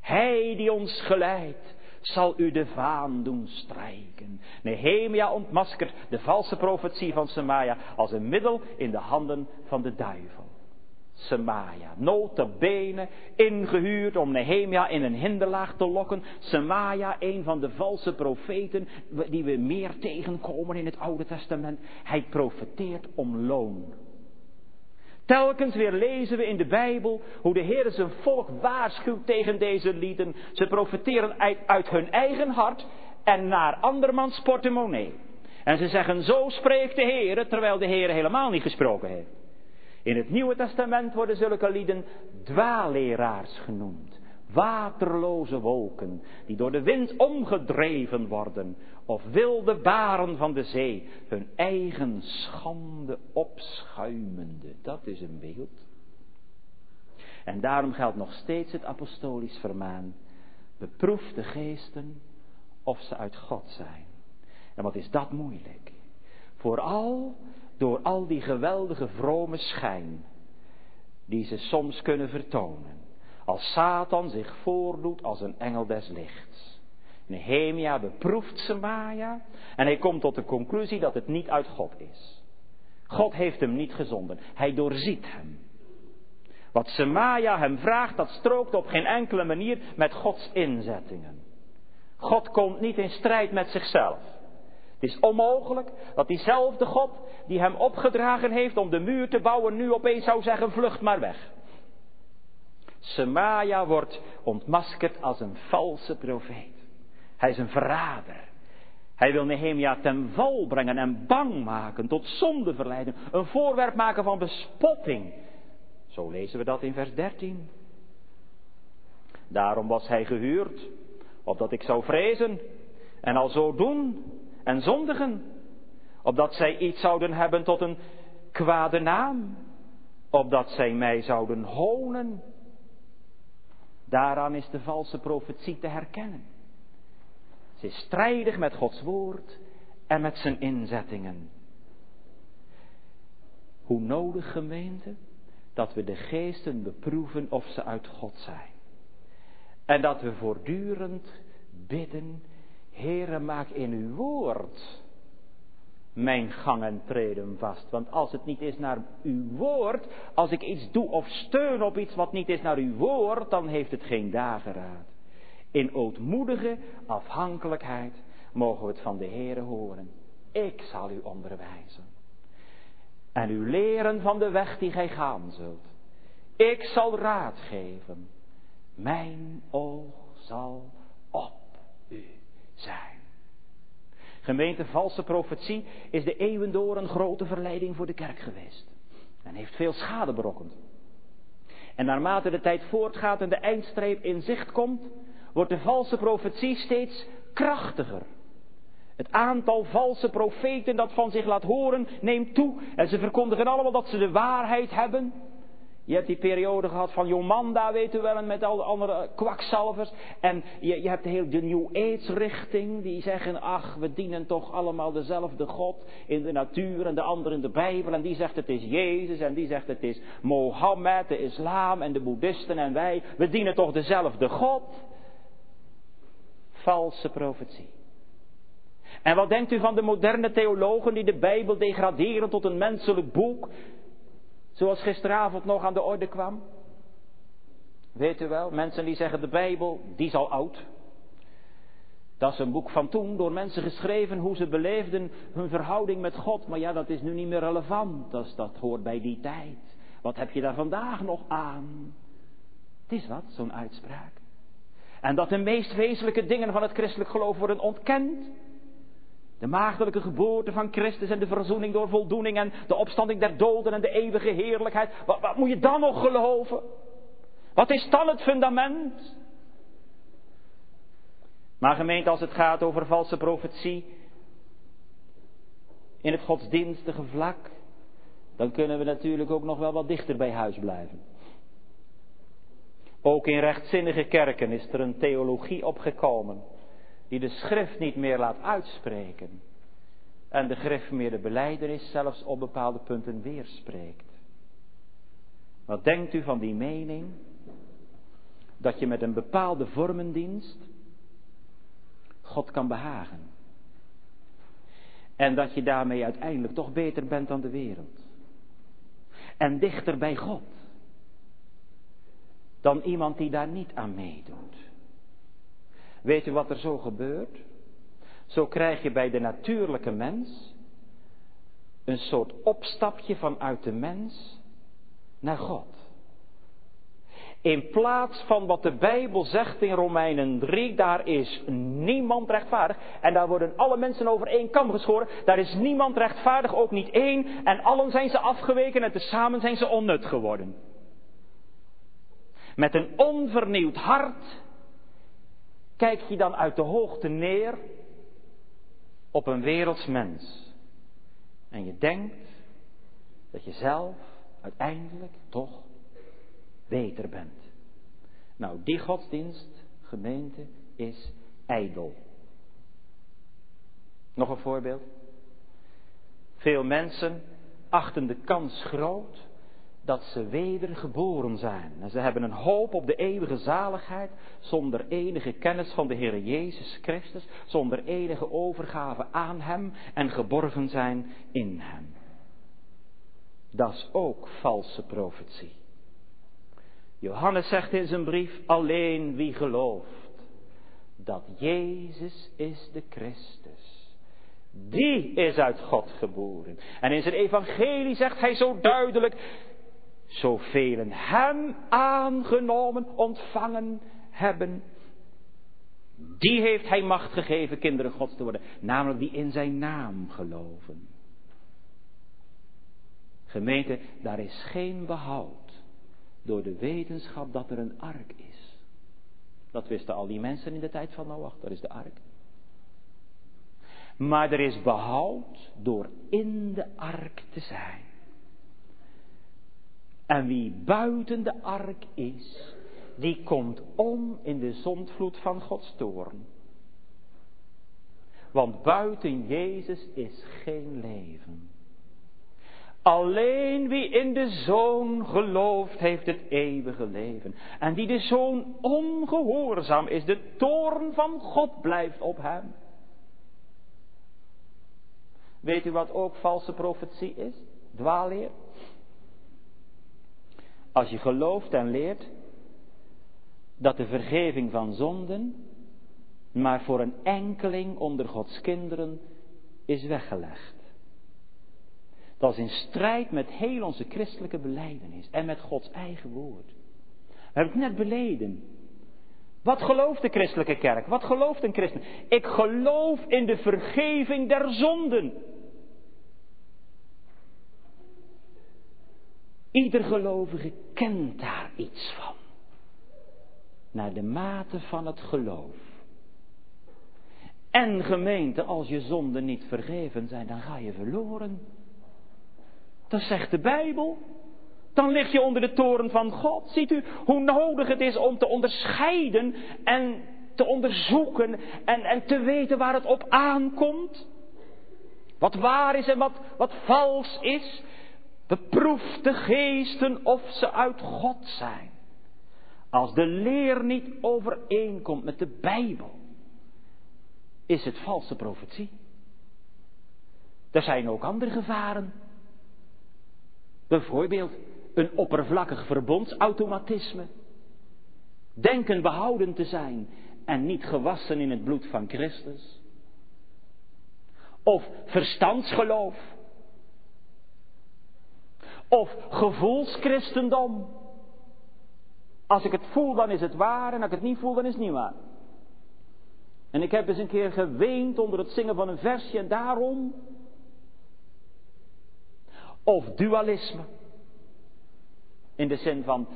Hij die ons geleidt, zal u de vaan doen strijken. Nehemia ontmaskert de valse profetie van Semaia als een middel in de handen van de duivel. Semaia. Notabene ingehuurd om Nehemia in een hinderlaag te lokken. Semaia, een van de valse profeten die we meer tegenkomen in het Oude Testament. Hij profeteert om loon. Telkens weer lezen we in de Bijbel hoe de Heer zijn volk waarschuwt tegen deze lieden. Ze profeteren uit, uit hun eigen hart en naar andermans portemonnee. En ze zeggen, zo spreekt de Heer, terwijl de Heer helemaal niet gesproken heeft. In het Nieuwe Testament worden zulke lieden dwaalleraars genoemd. Waterloze wolken die door de wind omgedreven worden. Of wilde baren van de zee, hun eigen schande opschuimende. Dat is een beeld. En daarom geldt nog steeds het apostolisch vermaan. Beproef de geesten of ze uit God zijn. En wat is dat moeilijk? Vooral door al die geweldige vrome schijn die ze soms kunnen vertonen. Als Satan zich voordoet als een engel des lichts. Nehemia beproeft Semaja en hij komt tot de conclusie dat het niet uit God is. God heeft hem niet gezonden. Hij doorziet hem. Wat Semaja hem vraagt, dat strookt op geen enkele manier met Gods inzettingen. God komt niet in strijd met zichzelf. Het is onmogelijk dat diezelfde God die hem opgedragen heeft om de muur te bouwen, nu opeens zou zeggen: vlucht maar weg. Semaja wordt ontmaskerd als een valse profeet. Hij is een verrader. Hij wil Nehemia ten val brengen en bang maken, tot zonde verleiden, een voorwerp maken van bespotting. Zo lezen we dat in vers 13. Daarom was hij gehuurd, opdat ik zou vrezen en al zo doen en zondigen, opdat zij iets zouden hebben tot een kwade naam, opdat zij mij zouden honen. Daaraan is de valse profetie te herkennen. Ze is strijdig met Gods woord en met zijn inzettingen. Hoe nodig gemeente dat we de geesten beproeven of ze uit God zijn. En dat we voortdurend bidden, Heere maak in uw woord mijn gangen treden vast. Want als het niet is naar uw woord, als ik iets doe of steun op iets wat niet is naar uw woord, dan heeft het geen dageraad. In ootmoedige afhankelijkheid mogen we het van de Heere horen. Ik zal u onderwijzen. En u leren van de weg die gij gaan zult. Ik zal raad geven. Mijn oog zal op u zijn. Gemeente valse profetie is de eeuwen door een grote verleiding voor de kerk geweest. En heeft veel schade berokkend. En naarmate de tijd voortgaat en de eindstreep in zicht komt, wordt de valse profetie steeds krachtiger. Het aantal valse profeten dat van zich laat horen neemt toe en ze verkondigen allemaal dat ze de waarheid hebben. Je hebt die periode gehad van Jomanda, weet u wel, en met al de andere kwakzalvers. En je, je hebt de de New Age richting, die zeggen, ach, we dienen toch allemaal dezelfde God in de natuur en de ander in de Bijbel. En die zegt het is Jezus en die zegt het is Mohammed, de islam en de boeddhisten en wij. We dienen toch dezelfde God. Valse profetie. En wat denkt u van de moderne theologen die de Bijbel degraderen tot een menselijk boek? Zoals gisteravond nog aan de orde kwam. Weet u wel, mensen die zeggen de Bijbel, die is al oud. Dat is een boek van toen, door mensen geschreven hoe ze beleefden hun verhouding met God. Maar ja, dat is nu niet meer relevant, dat, hoort bij die tijd. Wat heb je daar vandaag nog aan? Het is wat, zo'n uitspraak. En dat de meest wezenlijke dingen van het christelijk geloof worden ontkend. De maagdelijke geboorte van Christus en de verzoening door voldoening en de opstanding der doden en de eeuwige heerlijkheid. Wat, moet je dan nog geloven? Wat is dan het fundament? Maar gemeente, als het gaat over valse profetie in het godsdienstige vlak, dan kunnen we natuurlijk ook nog wel wat dichter bij huis blijven. Ook in rechtzinnige kerken is er een theologie opgekomen die de schrift niet meer laat uitspreken en de gereformeerde beleidenis zelfs op bepaalde punten weerspreekt. Wat denkt u van die mening dat je met een bepaalde vormendienst God kan behagen? En dat je daarmee uiteindelijk toch beter bent dan de wereld. En dichter bij God. Dan iemand die daar niet aan meedoet. Weet u wat er zo gebeurt? Zo krijg je bij de natuurlijke mens een soort opstapje vanuit de mens naar God. In plaats van wat de Bijbel zegt in Romeinen 3, daar is niemand rechtvaardig. En daar worden alle mensen over één kam geschoren. Daar is niemand rechtvaardig, ook niet één. En allen zijn ze afgeweken en tezamen zijn ze onnut geworden. Met een onvernieuwd hart kijk je dan uit de hoogte neer op een werelds mens. En je denkt dat je zelf uiteindelijk toch beter bent. Nou, die godsdienst, gemeente, is ijdel. Nog een voorbeeld. Veel mensen achten de kans groot dat ze wedergeboren zijn. En ze hebben een hoop op de eeuwige zaligheid zonder enige kennis van de Heer Jezus Christus, zonder enige overgave aan Hem en geborgen zijn in Hem. Dat is ook valse profetie. Johannes zegt in zijn brief, alleen wie gelooft dat Jezus is de Christus. Die is uit God geboren. En in zijn evangelie zegt hij zo duidelijk, zoveel hem aangenomen, ontvangen hebben, die heeft hij macht gegeven kinderen Gods te worden, namelijk die in zijn naam geloven. Gemeente, daar is geen behoud door de wetenschap dat er een ark is. Dat wisten al die mensen in de tijd van Noach, dat is de ark. Maar er is behoud door in de ark te zijn. En wie buiten de ark is, die komt om in de zondvloed van Gods toorn. Want buiten Jezus is geen leven. Alleen wie in de Zoon gelooft, heeft het eeuwige leven. En die de Zoon ongehoorzaam is, de toorn van God blijft op hem. Weet u wat ook valse profetie is? Dwaalleer. Als je gelooft en leert dat de vergeving van zonden maar voor een enkeling onder Gods kinderen is weggelegd. Dat is in strijd met heel onze christelijke beleidenis en met Gods eigen woord. We hebben het net beleden. Wat gelooft de christelijke kerk? Wat gelooft een christen? Ik geloof in de vergeving der zonden. Ieder gelovige kent daar iets van. Naar de mate van het geloof. En gemeente, als je zonden niet vergeven zijn, dan ga je verloren. Dat zegt de Bijbel. Dan lig je onder de toren van God. Ziet u hoe nodig het is om te onderscheiden en te onderzoeken en, en te weten waar het op aankomt? Wat waar is en wat, wat vals is. Beproef de geesten of ze uit God zijn. Als de leer niet overeenkomt met de Bijbel, is het valse profetie. Er zijn ook andere gevaren. Bijvoorbeeld een oppervlakkig verbondsautomatisme. Denken behouden te zijn en niet gewassen in het bloed van Christus. Of verstandsgeloof. Of gevoelschristendom. Als ik het voel, dan is het waar. En als ik het niet voel, dan is het niet waar. En ik heb eens een keer geweend onder het zingen van een versje en daarom of dualisme. In de zin van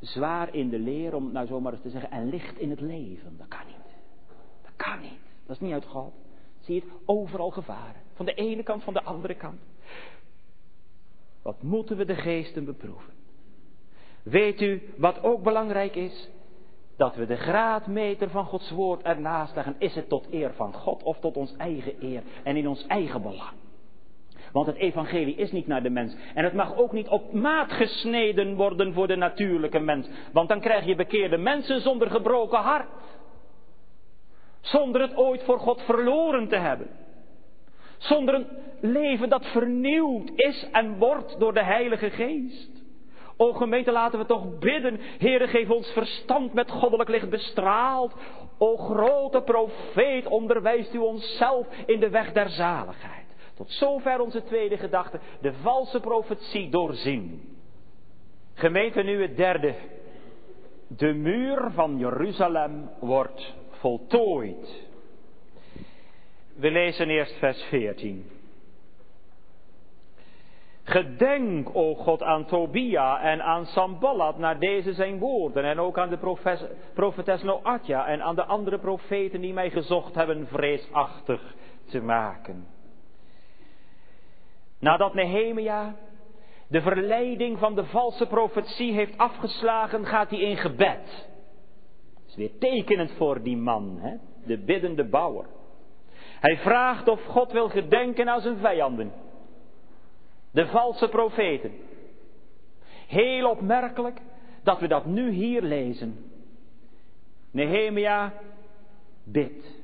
zwaar in de leer, om het nou zomaar eens te zeggen, en licht in het leven. Dat kan niet. Dat kan niet. Dat is niet uit God. Zie je het? Overal gevaren. Van de ene kant, van de andere kant. Wat moeten we de geesten beproeven? Weet u wat ook belangrijk is? Dat we de graadmeter van Gods woord ernaast leggen. Is het tot eer van God of tot ons eigen eer en in ons eigen belang? Want het evangelie is niet naar de mens. En het mag ook niet op maat gesneden worden voor de natuurlijke mens. Want dan krijg je bekeerde mensen zonder gebroken hart. Zonder het ooit voor God verloren te hebben. Zonder een leven dat vernieuwd is en wordt door de Heilige Geest. O gemeente, laten we toch bidden. Heere, geef ons verstand met goddelijk licht bestraald. O grote profeet, onderwijst u ons zelf in de weg der zaligheid. Tot zover onze tweede gedachte, de valse profetie doorzien. Gemeente nu het derde. De muur van Jeruzalem wordt voltooid. We lezen eerst vers 14. Gedenk, o God, aan Tobia en aan Samballat naar deze zijn woorden. En ook aan de profetes Noatja en aan de andere profeten die mij gezocht hebben vreesachtig te maken. Nadat Nehemia de verleiding van de valse profetie heeft afgeslagen, gaat hij in gebed. Dat is weer tekenend voor die man, hè? de biddende bouwer. Hij vraagt of God wil gedenken aan zijn vijanden. De valse profeten. Heel opmerkelijk dat we dat nu hier lezen. Nehemia bidt.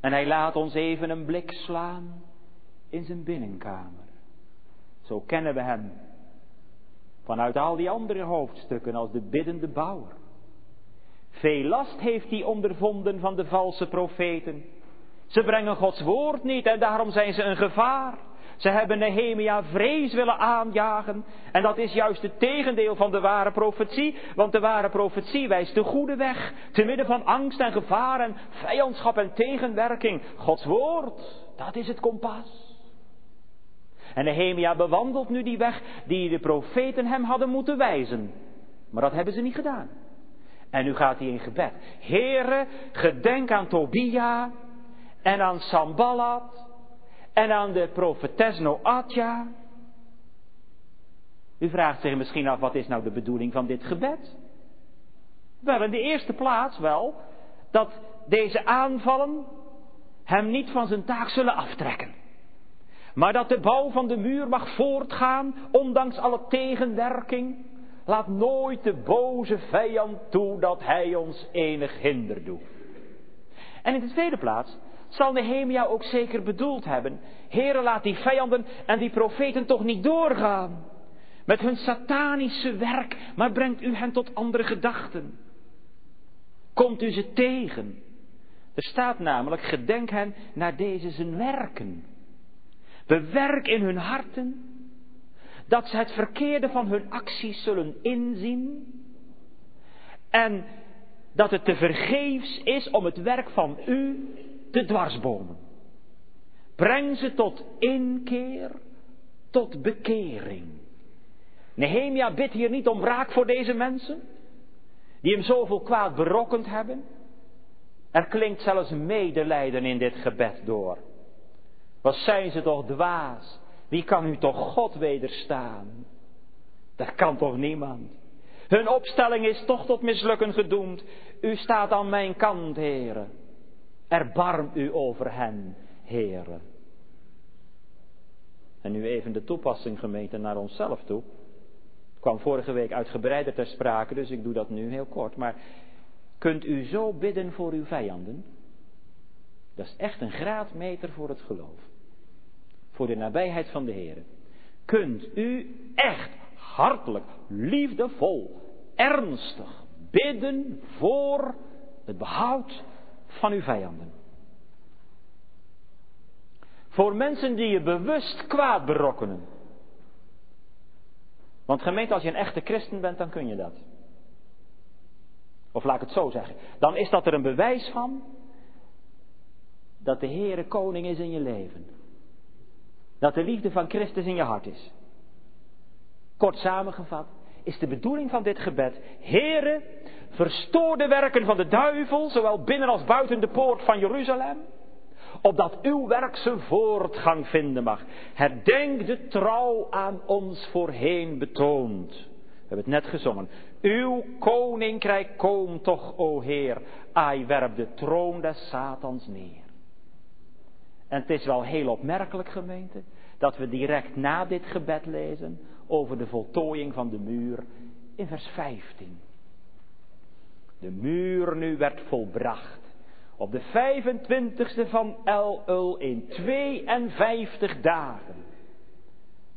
En hij laat ons even een blik slaan in zijn binnenkamer. Zo kennen we hem vanuit al die andere hoofdstukken als de biddende bouwer. Veel last heeft hij ondervonden van de valse profeten. Ze brengen Gods woord niet en daarom zijn ze een gevaar. Ze hebben Nehemia vrees willen aanjagen. En dat is juist het tegendeel van de ware profetie. Want de ware profetie wijst de goede weg. Te midden van angst en gevaar en vijandschap en tegenwerking. Gods woord, dat is het kompas. En Nehemia bewandelt nu die weg die de profeten hem hadden moeten wijzen. Maar dat hebben ze niet gedaan. En nu gaat hij in gebed. Heere, gedenk aan Tobia en aan Sambalat en aan de profetes Noatja. U vraagt zich misschien af, wat is nou de bedoeling van dit gebed? Wel, in de eerste plaats wel, dat deze aanvallen hem niet van zijn taak zullen aftrekken. Maar dat de bouw van de muur mag voortgaan, ondanks alle tegenwerking. Laat nooit de boze vijand toe dat hij ons enig hinder doet. En in de tweede plaats zal Nehemia ook zeker bedoeld hebben. Heren, laat die vijanden en die profeten toch niet doorgaan. Met hun satanische werk, maar brengt u hen tot andere gedachten. Komt u ze tegen. Er staat namelijk, gedenk hen naar deze zijn werken. Bewerk in hun harten dat ze het verkeerde van hun acties zullen inzien. En dat het te vergeefs is om het werk van u te dwarsbomen. Breng ze tot inkeer, tot bekering. Nehemia bidt hier niet om wraak voor deze mensen, die hem zoveel kwaad berokkend hebben. Er klinkt zelfs medelijden in dit gebed door. Wat zijn ze toch dwaas? Wie kan u toch God wederstaan? Dat kan toch niemand? Hun opstelling is toch tot mislukken gedoemd. U staat aan mijn kant, heren. Erbarm u over hen, heren. En nu even de toepassing gemeten naar onszelf toe. Het kwam vorige week uitgebreider ter sprake, dus ik doe dat nu heel kort. Maar kunt u zo bidden voor uw vijanden? Dat is echt een graadmeter voor het geloof. Voor de nabijheid van de Heer. Kunt u echt hartelijk, liefdevol, ernstig bidden voor het behoud van uw vijanden. Voor mensen die je bewust kwaad berokkenen. Want gemeente, als je een echte christen bent, dan kun je dat. Of laat ik het zo zeggen. Dan is dat er een bewijs van dat de Heere koning is in je leven. Dat de liefde van Christus in je hart is. Kort samengevat is de bedoeling van dit gebed. Heere, verstoor de werken van de duivel, zowel binnen als buiten de poort van Jeruzalem. Opdat uw werk zijn voortgang vinden mag. Herdenk de trouw aan ons voorheen betoond. We hebben het net gezongen. Uw koninkrijk komt toch, o Heer. Ai, werp de troon des Satans neer. En het is wel heel opmerkelijk, gemeente, dat we direct na dit gebed lezen over de voltooiing van de muur in vers 15. De muur nu werd volbracht. Op de 25ste van Elul in 52 dagen.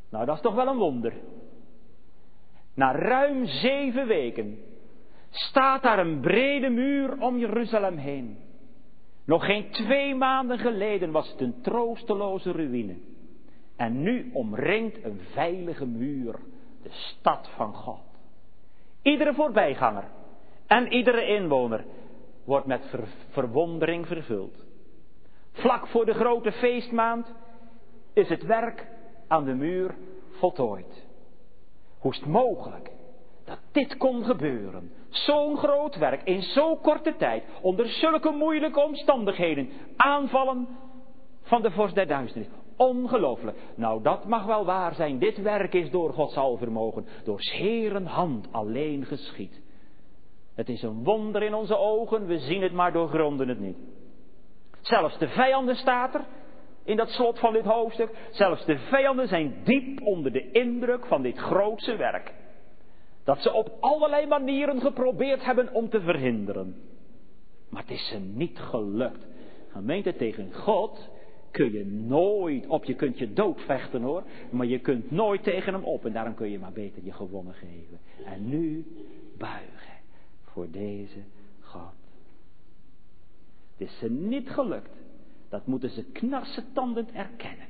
Nou, dat is toch wel een wonder. Na ruim zeven weken staat daar een brede muur om Jeruzalem heen. Nog geen twee maanden geleden was het een troosteloze ruïne. En nu omringt een veilige muur de stad van God. Iedere voorbijganger en iedere inwoner wordt met verwondering vervuld. Vlak voor de grote feestmaand is het werk aan de muur voltooid. Hoe is het mogelijk dat dit kon gebeuren? Zo'n groot werk in zo'n korte tijd, onder zulke moeilijke omstandigheden, aanvallen van de vorst der duisternis. Ongelooflijk. Nou, dat mag wel waar zijn. Dit werk is door Gods alvermogen, door scheren hand alleen geschied. Het is een wonder in onze ogen, we zien het maar doorgronden het niet. Zelfs de vijanden staat er in dat slot van dit hoofdstuk. Zelfs de vijanden zijn diep onder de indruk van dit grootse werk. Dat ze op allerlei manieren geprobeerd hebben om te verhinderen. Maar het is ze niet gelukt. Gemeente tegen God kun je nooit op. Je kunt je doodvechten hoor. Maar je kunt nooit tegen hem op. En daarom kun je maar beter je gewonnen geven. En nu buigen voor deze God. Het is ze niet gelukt. Dat moeten ze knarsetandend erkennen.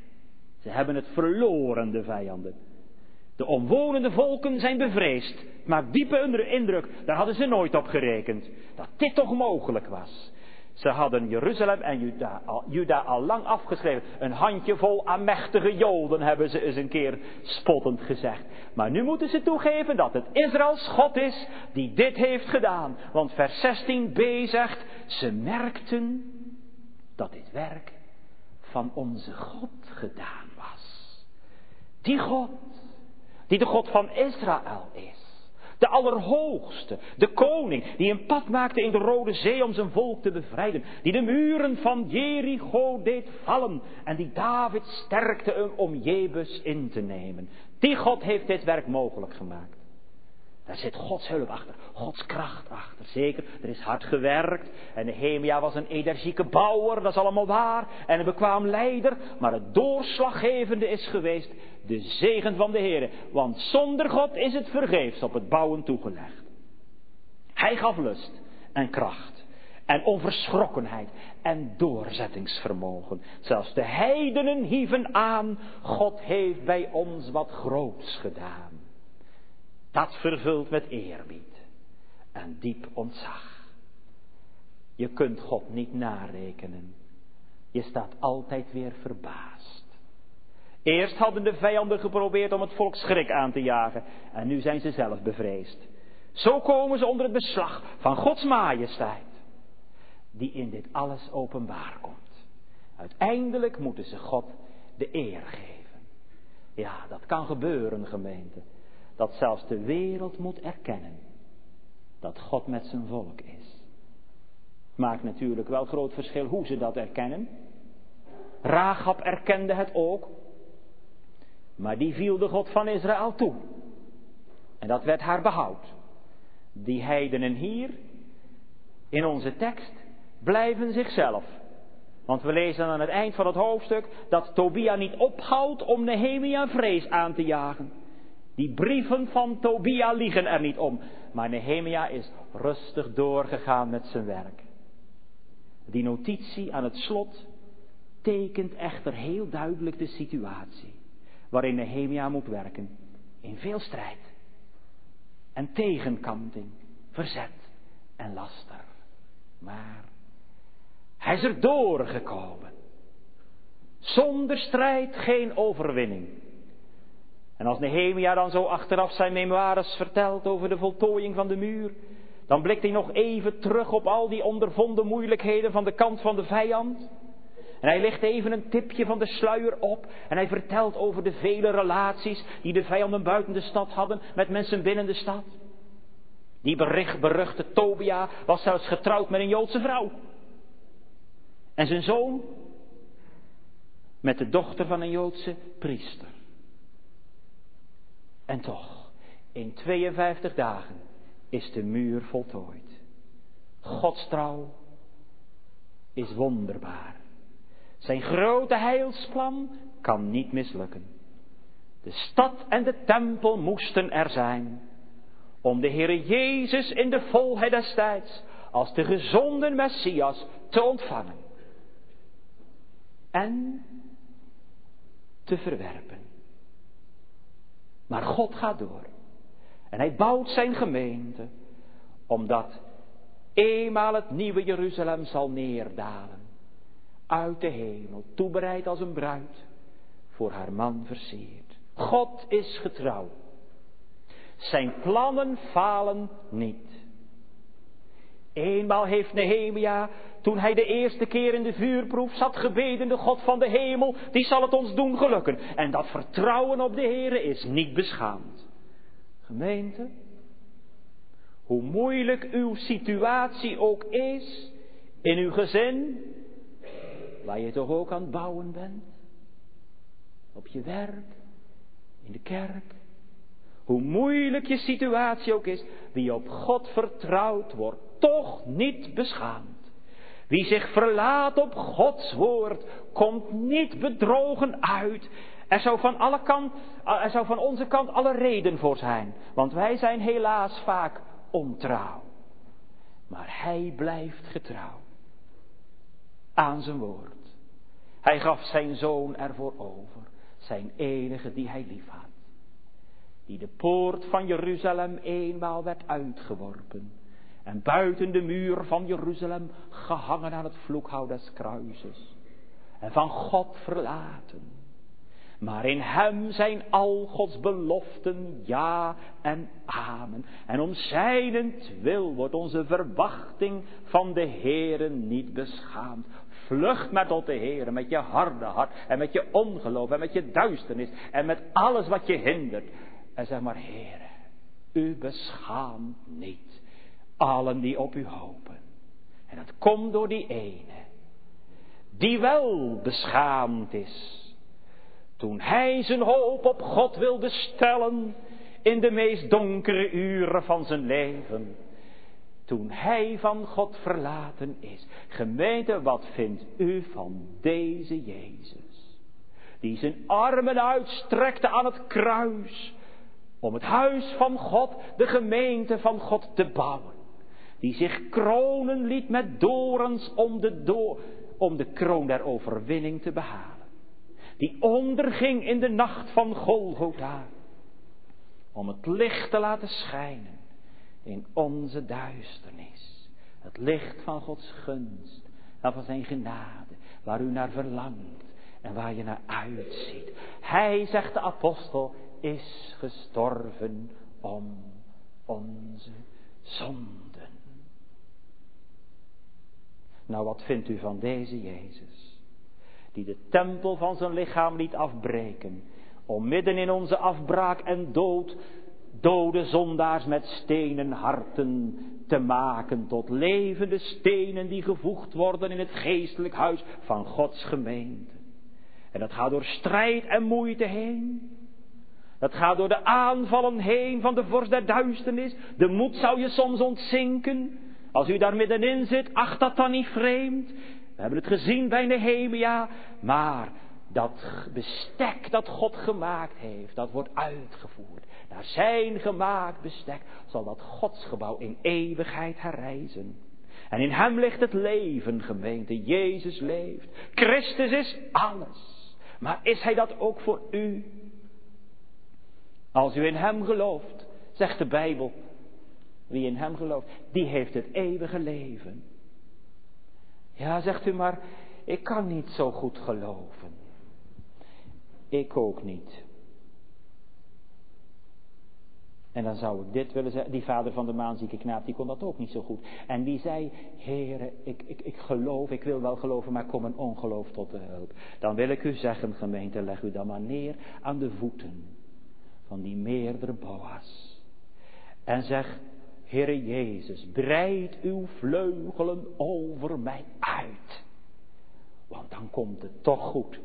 Ze hebben het verloren, de vijanden. De omwonende volken zijn bevreesd. Maar diepe indruk, daar hadden ze nooit op gerekend. Dat dit toch mogelijk was. Ze hadden Jeruzalem en Juda Juda al lang afgeschreven. Een handjevol aanmächtige Joden hebben ze eens een keer spottend gezegd. Maar nu moeten ze toegeven dat het Israëls God is die dit heeft gedaan. Want vers 16b zegt, ze merkten dat dit werk van onze God gedaan was. Die God, die de God van Israël is. De Allerhoogste, de koning, die een pad maakte in de Rode Zee om zijn volk te bevrijden. Die de muren van Jericho deed vallen en die David sterkte om Jebus in te nemen. Die God heeft dit werk mogelijk gemaakt. Daar zit Gods hulp achter, Gods kracht achter. Zeker, er is hard gewerkt. En Nehemia was een energieke bouwer, dat is allemaal waar. En een bekwaam leider. Maar het doorslaggevende is geweest de zegen van de Heer. Want zonder God is het vergeefs op het bouwen toegelegd. Hij gaf lust en kracht en onverschrokkenheid en doorzettingsvermogen. Zelfs de heidenen hieven aan, God heeft bij ons wat groots gedaan. Dat vervult met eerbied en diep ontzag. Je kunt God niet narekenen. Je staat altijd weer verbaasd. Eerst hadden de vijanden geprobeerd om het volk schrik aan te jagen en nu zijn ze zelf bevreesd. Zo komen ze onder het beslag van Gods majesteit, die in dit alles openbaar komt. Uiteindelijk moeten ze God de eer geven. Ja, dat kan gebeuren, gemeente dat zelfs de wereld moet erkennen dat God met zijn volk is. Maakt natuurlijk wel groot verschil hoe ze dat erkennen. Rahab erkende het ook, maar die viel de God van Israël toe. En dat werd haar behoud. Die heidenen hier, in onze tekst, blijven zichzelf. Want we lezen aan het eind van het hoofdstuk dat Tobia niet ophoudt om Nehemia vrees aan te jagen. Die brieven van Tobia liegen er niet om. Maar Nehemia is rustig doorgegaan met zijn werk. Die notitie aan het slot tekent echter heel duidelijk de situatie waarin Nehemia moet werken. In veel strijd en tegenkanting, verzet en laster. Maar hij is er doorgekomen. Zonder strijd geen overwinning. En als Nehemia dan zo achteraf zijn memoires vertelt over de voltooiing van de muur, dan blikt hij nog even terug op al die ondervonden moeilijkheden van de kant van de vijand. En hij legt even een tipje van de sluier op en hij vertelt over de vele relaties die de vijanden buiten de stad hadden met mensen binnen de stad. Die bericht, beruchte Tobia was zelfs getrouwd met een Joodse vrouw. En zijn zoon met de dochter van een Joodse priester. En toch, in 52 dagen is de muur voltooid. Gods trouw is wonderbaar. Zijn grote heilsplan kan niet mislukken. De stad en de tempel moesten er zijn. Om de Heere Jezus in de volheid des tijds als de gezonde Messias te ontvangen. En te verwerpen. Maar God gaat door. En hij bouwt zijn gemeente, omdat eenmaal het nieuwe Jeruzalem zal neerdalen. Uit de hemel, toebereid als een bruid, voor haar man versierd. God is getrouw. Zijn plannen falen niet. Eenmaal heeft Nehemia toen hij de eerste keer in de vuurproef zat gebeden, de God van de hemel, die zal het ons doen gelukken. En dat vertrouwen op de Heer is niet beschaamd. Gemeente, hoe moeilijk uw situatie ook is, in uw gezin, waar je toch ook aan het bouwen bent? Op je werk, in de kerk. Hoe moeilijk je situatie ook is, wie op God vertrouwt, wordt toch niet beschaamd. Wie zich verlaat op Gods woord, komt niet bedrogen uit. Er zou van, alle er zou van onze kant alle reden voor zijn, want wij zijn helaas vaak ontrouw. Maar hij blijft getrouw aan zijn woord. Hij gaf zijn zoon ervoor over, zijn enige die hij liefhad. Die de poort van Jeruzalem eenmaal werd uitgeworpen. En buiten de muur van Jeruzalem gehangen aan het vloekhout des kruises. En van God verlaten. Maar in hem zijn al Gods beloften ja en amen. En om zijnentwil wordt onze verwachting van de Heere niet beschaamd. Vlucht maar tot de Heer met je harde hart en met je ongeloof en met je duisternis en met alles wat je hindert. En zeg maar, Heere, u beschaamt niet allen die op u hopen. En dat komt door die ene, die wel beschaamd is. Toen hij zijn hoop op God wilde stellen in de meest donkere uren van zijn leven toen hij van God verlaten is. Gemeente, wat vindt u van deze Jezus? Die zijn armen uitstrekte aan het kruis. Om het huis van God, de gemeente van God te bouwen. Die zich kronen liet met dorens om de, om de kroon der overwinning te behalen. Die onderging in de nacht van Golgotha. Om het licht te laten schijnen in onze duisternis. Het licht van Gods gunst en van zijn genade, waar u naar verlangt en waar je naar uitziet. Hij, zegt de apostel, is gestorven om onze zonden. Nou, wat vindt u van deze Jezus? Die de tempel van zijn lichaam liet afbreken, om midden in onze afbraak en dood dode zondaars met stenen harten te maken tot levende stenen die gevoegd worden in het geestelijk huis van Gods gemeente. En dat gaat door strijd en moeite heen. Dat gaat door de aanvallen heen van de vorst der duisternis. De moed zou je soms ontzinken. Als u daar middenin zit, acht dat dan niet vreemd. We hebben het gezien bij Nehemia. Maar dat bestek dat God gemaakt heeft, dat wordt uitgevoerd. Naar zijn gemaakt bestek zal dat godsgebouw in eeuwigheid herrijzen. En in hem ligt het leven, gemeente. Jezus leeft. Christus is alles. Maar is hij dat ook voor u? Als u in hem gelooft, zegt de Bijbel, wie in hem gelooft, die heeft het eeuwige leven. Ja, zegt u maar, ik kan niet zo goed geloven. Ik ook niet. En dan zou ik dit willen zeggen. Die vader van de maanzieke knaap, die kon dat ook niet zo goed. En die zei, heren, ik, ik, ik geloof, ik wil wel geloven, maar kom een ongeloof tot de hulp. Dan wil ik u zeggen, gemeente, leg u dan maar neer aan de voeten van die meerdere boa's. En zeg, Heere Jezus, breid uw vleugelen over mij uit. Want dan komt het toch goed.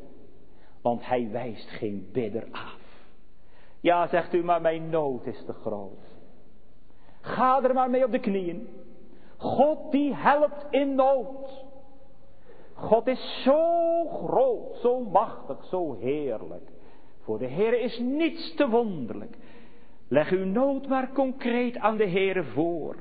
Want hij wijst geen bidder af. Ja, zegt u, maar mijn nood is te groot. Ga er maar mee op de knieën. God die helpt in nood. God is zo groot, zo machtig, zo heerlijk. Voor de Heer is niets te wonderlijk. Leg uw nood maar concreet aan de Heere voor.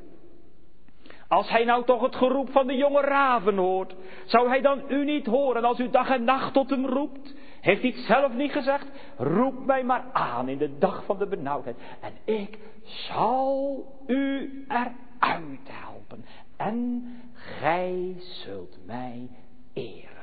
Als hij nou toch het geroep van de jonge raven hoort, zou hij dan u niet horen als u dag en nacht tot hem roept? Heeft hij het zelf niet gezegd? Roep mij maar aan in de dag van de benauwdheid. En ik zal u eruit helpen. En gij zult mij eren.